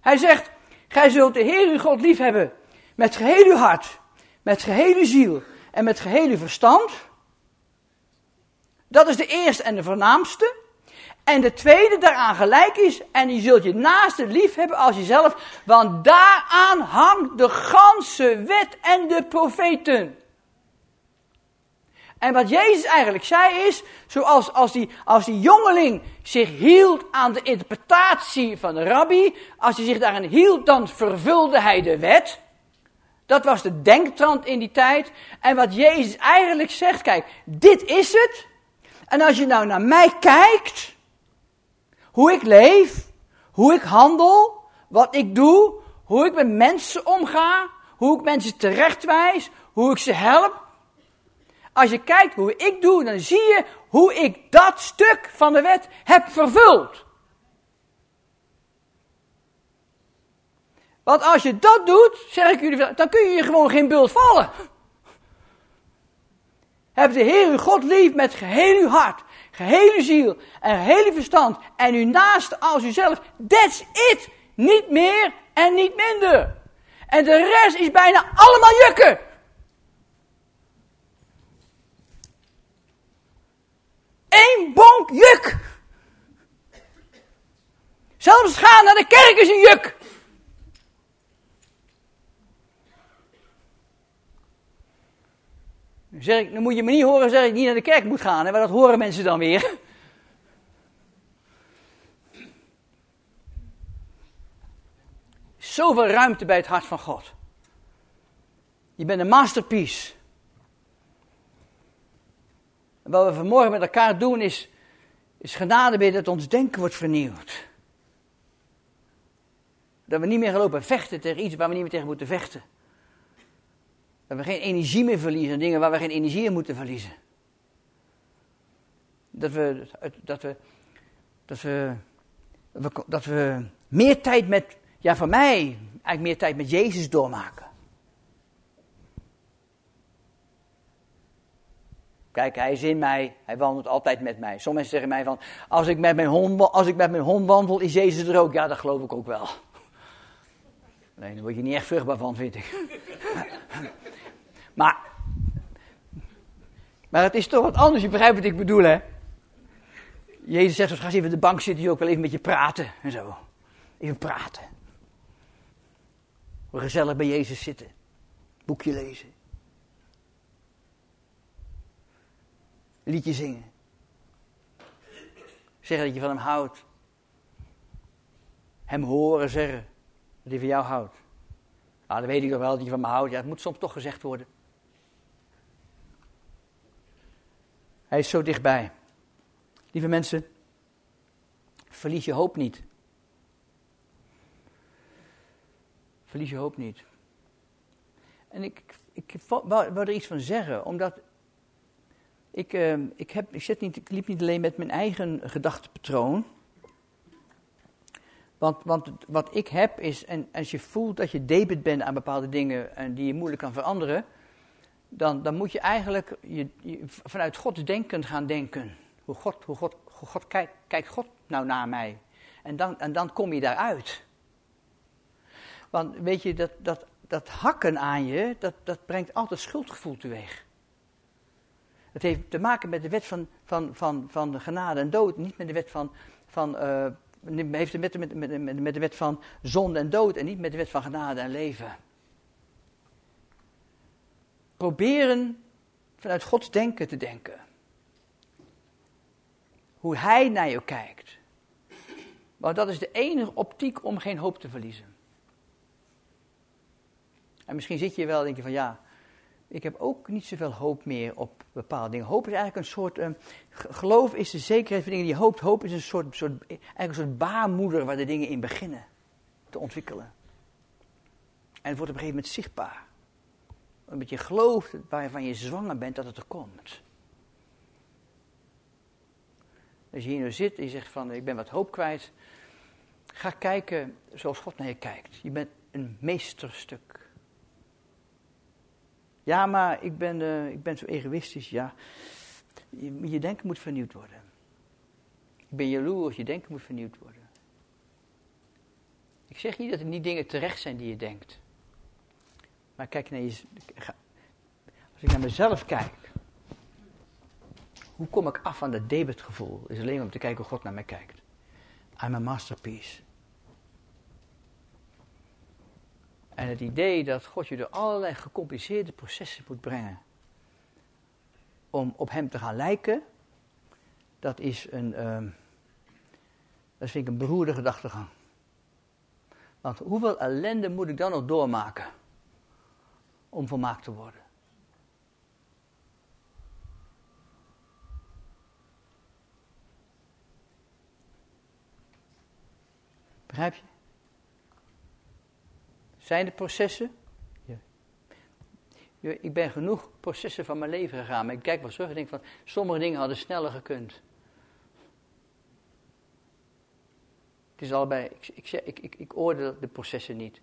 Hij zegt, gij zult de Heer uw God lief hebben met geheel uw hart, met geheel uw ziel en met geheel uw verstand. Dat is de eerste en de voornaamste. En de tweede daaraan gelijk is, en je zult je naaste lief hebben als jezelf, want daaraan hangt de ganse wet en de profeten. En wat Jezus eigenlijk zei is, zoals als die, als die jongeling zich hield aan de interpretatie van de rabbi, als hij zich daaraan hield, dan vervulde hij de wet. Dat was de denktrand in die tijd. En wat Jezus eigenlijk zegt, kijk, dit is het. En als je nou naar mij kijkt, hoe ik leef, hoe ik handel, wat ik doe, hoe ik met mensen omga, hoe ik mensen terechtwijs, hoe ik ze help. Als je kijkt hoe ik doe, dan zie je hoe ik dat stuk van de wet heb vervuld. Want als je dat doet, zeg ik jullie, dan kun je je gewoon geen bult vallen. Heb de Heer uw God lief met geheel uw hart, gehele ziel en gehele verstand en uw naaste als uzelf. That's it. Niet meer en niet minder. En de rest is bijna allemaal jukken. Eén bonk juk. Zelfs gaan naar de kerk is een juk. Dan, moet je me niet horen zeggen dat ik niet naar de kerk moet gaan. Hè, maar dat horen mensen dan weer. Zoveel ruimte bij het hart van God. Je bent een masterpiece. Wat we vanmorgen met elkaar doen is, is genade bidden dat ons denken wordt vernieuwd. Dat we niet meer gaan lopen vechten tegen iets waar we niet meer tegen moeten vechten. Dat we geen energie meer verliezen, dingen waar we geen energie in moeten verliezen. Dat we, dat we, dat we, dat we meer tijd met, ja voor mij, eigenlijk meer tijd met Jezus doormaken. Kijk, hij is in mij, hij wandelt altijd met mij. Sommige mensen zeggen mij van, als ik met mijn hond, als ik met mijn hond wandel, is Jezus er ook. Ja, dat geloof ik ook wel. Nee, daar word je niet echt vruchtbaar van, vind ik. maar, maar het is toch wat anders, je begrijpt wat ik bedoel, hè? Jezus zegt, ga eens even de bank zitten, je ook wel even met je praten en zo. Even praten. Gezellig bij Jezus zitten. Boekje lezen. Liedje zingen. Zeggen dat je van hem houdt. Hem horen zeggen dat hij van jou houdt. Nou, dan weet ik nog wel dat je van me houdt. Ja, het moet soms toch gezegd worden. Hij is zo dichtbij. Lieve mensen, verlies je hoop niet. Verlies je hoop niet. En ik, ik wou, er iets van zeggen, omdat ik, uh, ik, heb, ik, zit niet, ik liep niet alleen met mijn eigen gedachtepatroon. Want, want wat ik heb is, en als je voelt dat je debet bent aan bepaalde dingen en die je moeilijk kan veranderen, dan, dan moet je eigenlijk je, vanuit Gods denken gaan denken. Hoe God, hoe God, hoe God kijkt, kijkt God nou naar mij? En dan, en dan kom je daaruit. Want weet je, dat, dat, dat hakken aan je, dat, dat brengt altijd schuldgevoel teweeg. Het heeft te maken met de wet van, van, van, van genade en dood, niet met de wet van, van uh, heeft met, met, met, met de wet van zonde en dood en niet met de wet van genade en leven. Proberen vanuit Gods denken te denken. Hoe Hij naar je kijkt. Want dat is de enige optiek om geen hoop te verliezen. En misschien zit je wel en denk je van ja, ik heb ook niet zoveel hoop meer op bepaalde dingen. Hoop is eigenlijk een soort, um, geloof is de zekerheid van dingen die je hoopt. Hoop is een soort, soort, eigenlijk een soort baarmoeder waar de dingen in beginnen te ontwikkelen. En het wordt op een gegeven moment zichtbaar. Omdat je gelooft waarvan je zwanger bent dat het er komt. Als je hier nu zit en je zegt van ik ben wat hoop kwijt. Ga kijken zoals God naar je kijkt. Je bent een meesterstuk. Ja, maar ik ben, uh, ik ben zo egoïstisch. Ja, je, je, denken moet vernieuwd worden. Ik ben jaloers, je denken moet vernieuwd worden. Ik zeg niet dat er niet dingen terecht zijn die je denkt. Maar kijk naar je. Als ik naar mezelf kijk. Hoe kom ik af van dat debetgevoel? Is alleen om te kijken hoe God naar mij kijkt. I'm a masterpiece. En het idee dat God je door allerlei gecompliceerde processen moet brengen om op hem te gaan lijken, dat is een, um, dat vind ik een beroerde gedachtegang. Want hoeveel ellende moet ik dan nog doormaken om volmaakt te worden? Begrijp je? Zijn er processen? Ja. Ik ben genoeg processen van mijn leven gegaan, maar ik kijk wel terug en denk van, sommige dingen hadden sneller gekund. Het is allebei, ik, ik, ik, ik, ik oordeel de processen niet.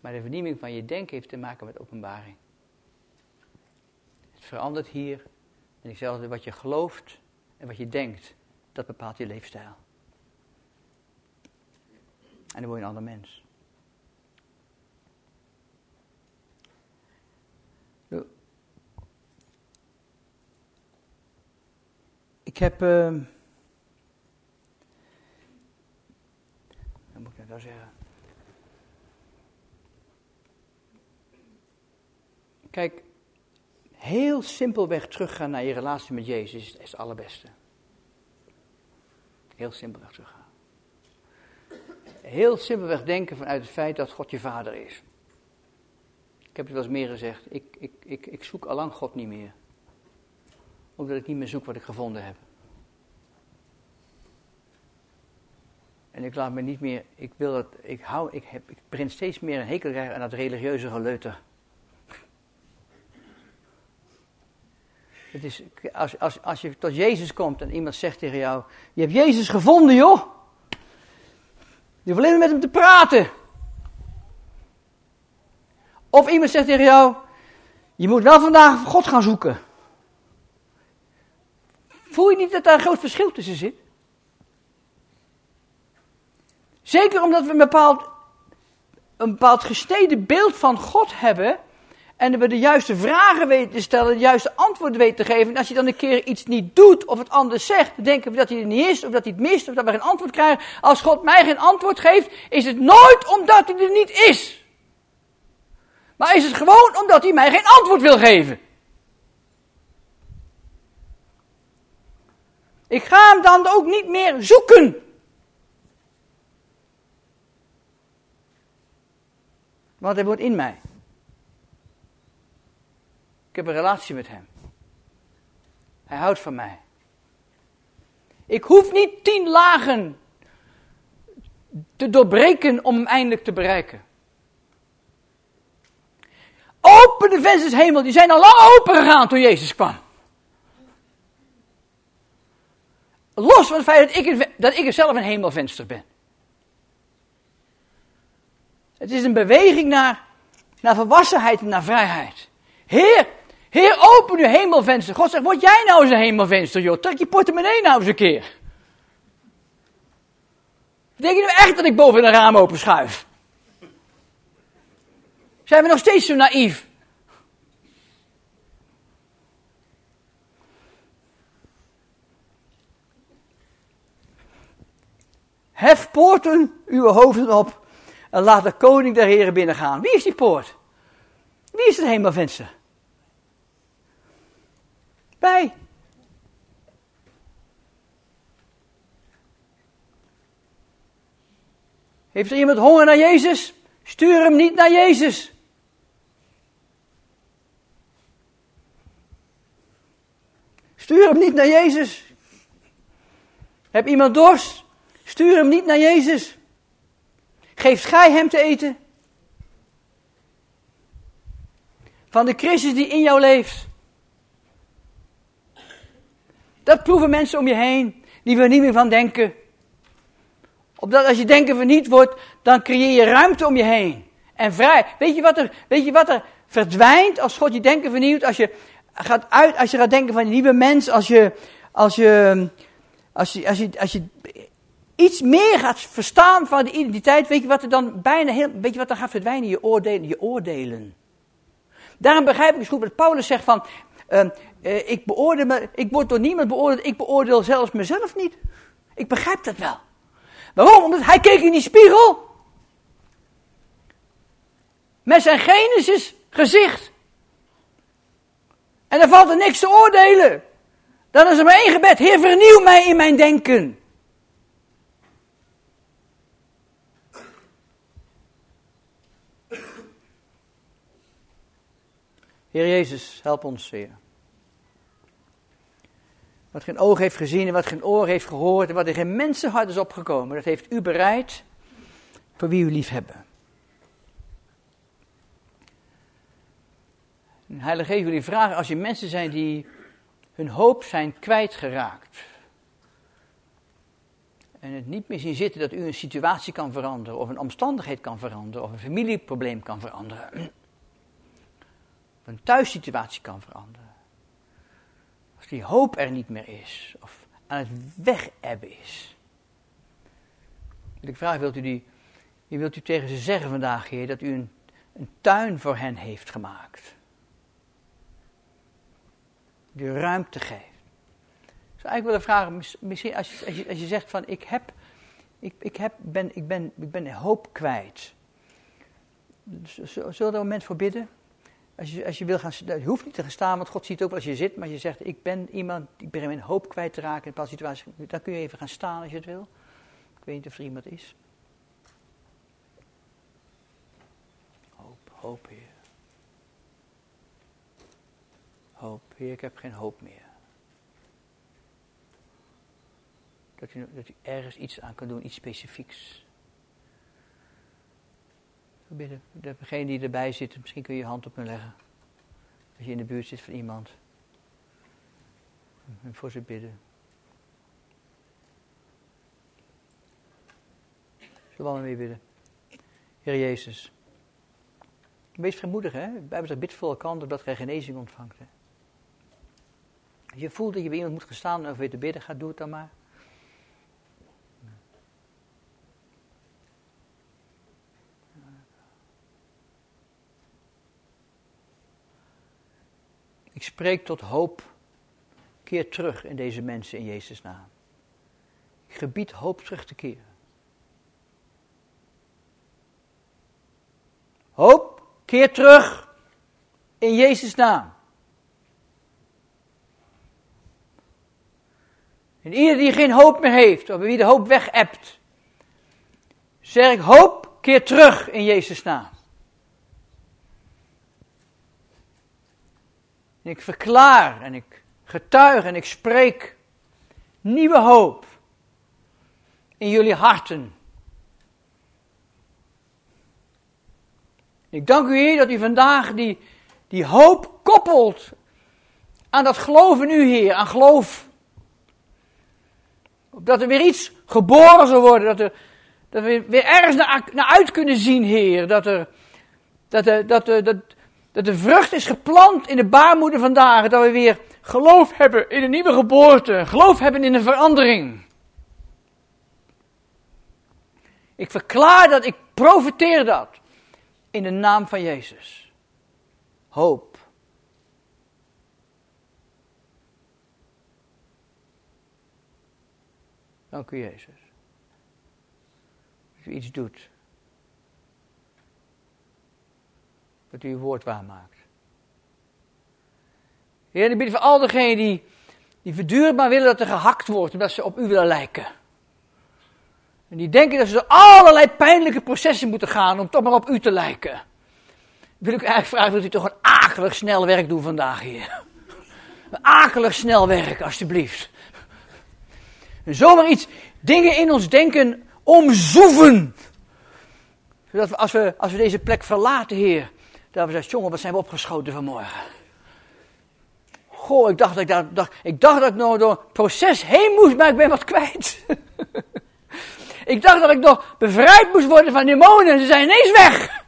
Maar de vernieuwing van je denken heeft te maken met openbaring. Het verandert hier. En altijd, wat je gelooft en wat je denkt, dat bepaalt je leefstijl. En dan word je een ander mens. Ik heb. Uh, moet ik nou zeggen? Kijk, heel simpelweg teruggaan naar je relatie met Jezus is het allerbeste. Heel simpelweg teruggaan. Heel simpelweg denken vanuit het feit dat God je vader is. Ik heb het wel eens meer gezegd. Ik, ik, ik, ik zoek allang God niet meer. Omdat ik niet meer zoek wat ik gevonden heb. En ik laat me niet meer, ik wil dat, ik hou, ik heb, ik begin steeds meer een hekel krijgen aan dat religieuze geleuter. Het is, als, als, als je tot Jezus komt en iemand zegt tegen jou, je hebt Jezus gevonden joh. Je hoeft alleen met hem te praten. Of iemand zegt tegen jou, je moet wel vandaag God gaan zoeken. Voel je niet dat daar een groot verschil tussen zit? Zeker omdat we een bepaald een bepaald gesneden beeld van God hebben. En we de juiste vragen weten te stellen, de juiste antwoorden weten te geven. En als je dan een keer iets niet doet of het anders zegt, dan denken we dat hij er niet is, of dat hij het mist, of dat we geen antwoord krijgen. Als God mij geen antwoord geeft, is het nooit omdat hij er niet is. Maar is het gewoon omdat hij mij geen antwoord wil geven. Ik ga hem dan ook niet meer zoeken. Want hij woont in mij. Ik heb een relatie met hem. Hij houdt van mij. Ik hoef niet tien lagen te doorbreken om hem eindelijk te bereiken. Open de vensters hemel, die zijn al lang open gegaan toen Jezus kwam. Los van het feit dat ik, dat ik zelf een hemelvenster ben. Het is een beweging naar, naar volwassenheid en naar vrijheid. Heer, Heer, open uw hemelvenster. God zegt, word jij nou eens een hemelvenster, joh. Trek je portemonnee nou eens een keer. Denk je nu echt dat ik boven een raam open schuif? Zijn we nog steeds zo naïef? Hef poorten uw hoofden op en laat de koning der heren binnengaan. Wie is die poort? Wie is het hemelvenster? Wij. Heeft er iemand honger naar Jezus? Stuur hem niet naar Jezus. Stuur hem niet naar Jezus. Heb iemand dorst? Stuur hem niet naar Jezus. Geeft gij hem te eten? Van de Christus die in jou leeft. Dat proeven mensen om je heen, die we niet meer van denken. Omdat als je denken verniet wordt, dan creëer je ruimte om je heen. En vrij. Weet je wat er, weet je wat er verdwijnt als God je denken vernieuwt? Als je gaat uit, als je gaat denken van een nieuwe mens, als je, als je, als je, als je iets meer gaat verstaan van de identiteit, weet je wat er dan bijna heel, weet je wat er gaat verdwijnen? Je oordelen, je oordelen. Daarom begrijp ik dus goed wat Paulus zegt van, uh, uh, ik beoordeel me, ik word door niemand beoordeeld, ik beoordeel zelfs mezelf niet. Ik begrijp dat wel. Waarom? Omdat hij keek in die spiegel. Met zijn Genesis gezicht. En er valt er niks te oordelen. Dan is er maar één gebed. Heer, vernieuw mij in mijn denken. Heer Jezus, help ons, Heer. Wat geen oog heeft gezien en wat geen oor heeft gehoord en wat er geen mensenhart is opgekomen, dat heeft u bereid voor wie u lief hebben. Heilige Geest u vragen, als je mensen zijn die hun hoop zijn kwijtgeraakt. En het niet meer zien zitten dat u een situatie kan veranderen, of een omstandigheid kan veranderen, of een familieprobleem kan veranderen een thuissituatie kan veranderen. Als die hoop er niet meer is, of aan het wegebben is. Wil ik vragen, wilt u, die, wilt u tegen ze zeggen vandaag, Heer, dat u een, een tuin voor hen heeft gemaakt? Die ruimte geeft. Ik zou eigenlijk willen vragen, misschien als je, als je, als je zegt van, ik heb, ik, ik, heb, ben, ik, ben, ik ben hoop kwijt. Zullen we er een moment voor bidden? Als je, als je wil gaan, je hoeft niet te gaan staan, want God ziet ook wel als je zit, maar je zegt, ik ben iemand, ik ben mijn hoop kwijt te raken in een bepaalde situatie, dan kun je even gaan staan als je het wil. Ik weet niet of er iemand is. Hoop, hoop, Heer. Hoop, Heer, ik heb geen hoop meer. Dat u, dat u ergens iets aan kan doen, iets specifieks bidden. Degene die erbij zit, misschien kun je je hand op me leggen. Als je in de buurt zit van iemand. En voor ze bidden. Zullen we allemaal mee bidden? Heer Jezus. Wees vrijmoedig, hè? Bijbel zegt, bid voor elkaar dat gij genezing ontvangt. Hè? Als je voelt dat je bij iemand moet gaan staan of weer te bidden, ga doe het dan maar. Spreek tot hoop. Keer terug in deze mensen in Jezus' naam. Ik gebied hoop terug te keren. Hoop, keer terug in Jezus' naam. En ieder die geen hoop meer heeft, of wie de hoop weg hebt, zeg ik hoop, keer terug in Jezus' naam. En ik verklaar en ik getuig en ik spreek nieuwe hoop in jullie harten. Ik dank u Heer dat u vandaag die, die hoop koppelt aan dat geloof in u Heer, aan geloof. Dat er weer iets geboren zal worden, dat, er, dat we weer ergens naar, naar uit kunnen zien Heer. Dat er, dat, er, dat, er, dat, dat de vrucht is geplant in de baarmoeder vandaag. Dat we weer geloof hebben in een nieuwe geboorte. Geloof hebben in een verandering. Ik verklaar dat, ik profiteer dat. In de naam van Jezus. Hoop. Dank u Jezus. Dat u iets doet. Dat u uw woord waarmaakt. Heer, ik bid voor al diegenen die, die voortdurend maar willen dat er gehakt wordt, omdat ze op u willen lijken. En die denken dat ze allerlei pijnlijke processen moeten gaan om toch maar op u te lijken. Wil ik eigenlijk vragen dat u toch een akelig snel werk doet vandaag hier. Een akelig snel werk, alstublieft. En zomaar iets, dingen in ons denken omzoeven. Zodat we als, we, als we deze plek verlaten, Heer, dat we zeggen, jongen, wat zijn we opgeschoten vanmorgen. Goh, ik dacht dat ik, daar, ik dacht dat ik nog door het proces heen moest, maar ik ben wat kwijt. ik dacht dat ik nog bevrijd moest worden van demonen en ze zijn ineens weg.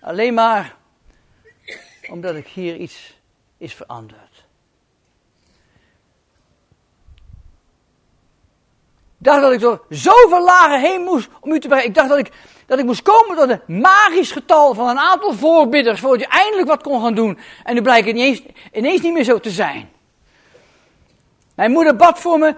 Alleen maar omdat ik hier iets is veranderd. Ik dacht dat ik door zoveel lagen heen moest om u te bereiken. Ik dacht dat ik dat ik moest komen tot een magisch getal van een aantal voorbidders, voordat je eindelijk wat kon gaan doen. En nu blijkt het ineens, ineens niet meer zo te zijn. Mijn moeder bad voor me,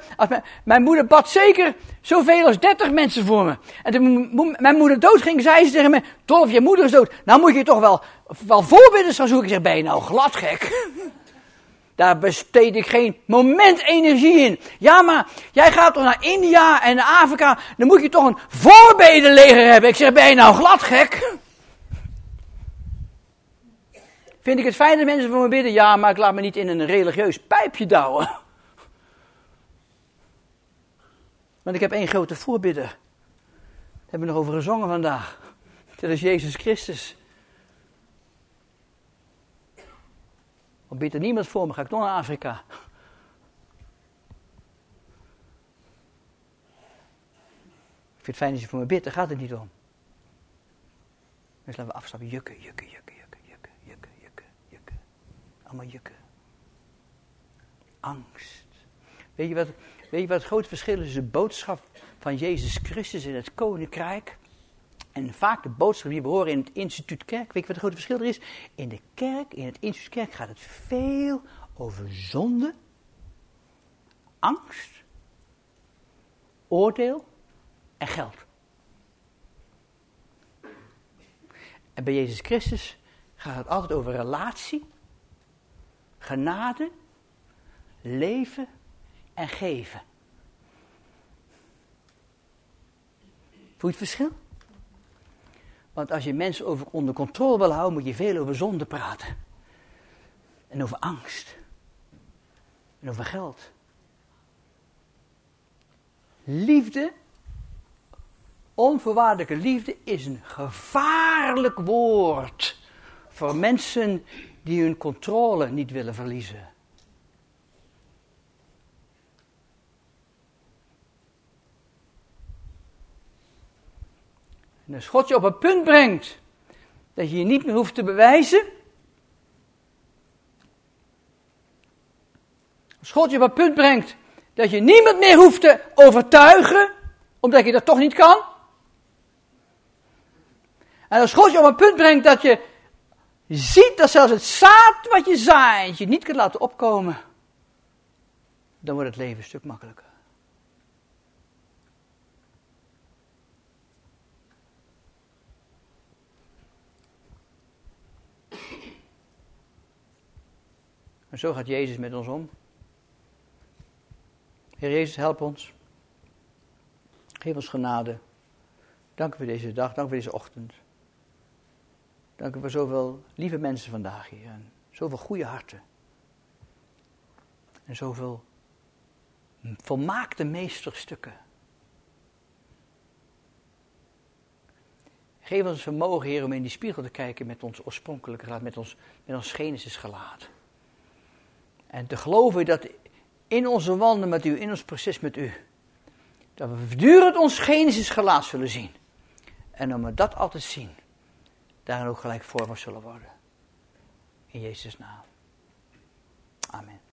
mijn, moeder bad zeker zoveel als 30 mensen voor me. En toen mijn moeder doodging, zei ze tegen me, Dolf, je moeder is dood. Nou moet je toch wel, wel voorbidders gaan zoeken. Ik zeg, ben je nou glad gek? Daar besteed ik geen moment energie in. Ja, maar jij gaat toch naar India en Afrika, dan moet je toch een voorbedenleger hebben. Ik zeg, ben je nou glad gek? Vind ik het fijn dat mensen voor me bidden? Ja, maar ik laat me niet in een religieus pijpje douwen. Want ik heb één grote voorbidder. Daar hebben we nog over gezongen vandaag. Dat is Jezus Christus. Of bidt er niemand voor me, ga ik toch naar Afrika. Ik vind het fijn dat je voor me bidt, daar gaat het niet om. Dus laten we afstappen. Jukken, jukken, jukken, jukken, jukken, jukken, jukken, jukken. Allemaal jukken. Angst. Weet je wat, weet je wat het grote verschil is de boodschap van Jezus Christus in het koninkrijk en vaak de boodschap die we horen in het instituut kerk, weet je wat het grote verschil er is? In de kerk, in het instituut kerk gaat het veel over zonde, angst, oordeel en geld. En bij Jezus Christus gaat het altijd over relatie, genade, leven en geven. Voel je het verschil? Want als je mensen over, onder controle wil houden, moet je veel over zonde praten. En over angst. En over geld. Liefde, onvoorwaardelijke liefde, is een gevaarlijk woord voor mensen die hun controle niet willen verliezen. Als God je op een punt brengt dat je je niet meer hoeft te bewijzen. Als God je op een punt brengt dat je niemand meer hoeft te overtuigen, omdat je dat toch niet kan. En als God je op een punt brengt dat je ziet dat zelfs het zaad wat je zaait, je niet kunt laten opkomen, dan wordt het leven een stuk makkelijker. En zo gaat Jezus met ons om. Heer Jezus, help ons. Geef ons genade. Dank u voor deze dag, dank u voor deze ochtend. Dank u voor zoveel lieve mensen vandaag hier. En zoveel goede harten. En zoveel volmaakte meesterstukken. Geef ons vermogen, Heer, om in die spiegel te kijken met ons oorspronkelijke gelaat, met ons, met ons Genesis gelaat. En te geloven dat in onze wandelen met u, in ons proces met u, dat we voortdurend ons Genesis gelaat zullen zien. En om we dat altijd zien, daarin ook gelijkvormig zullen worden. In Jezus' naam. Amen.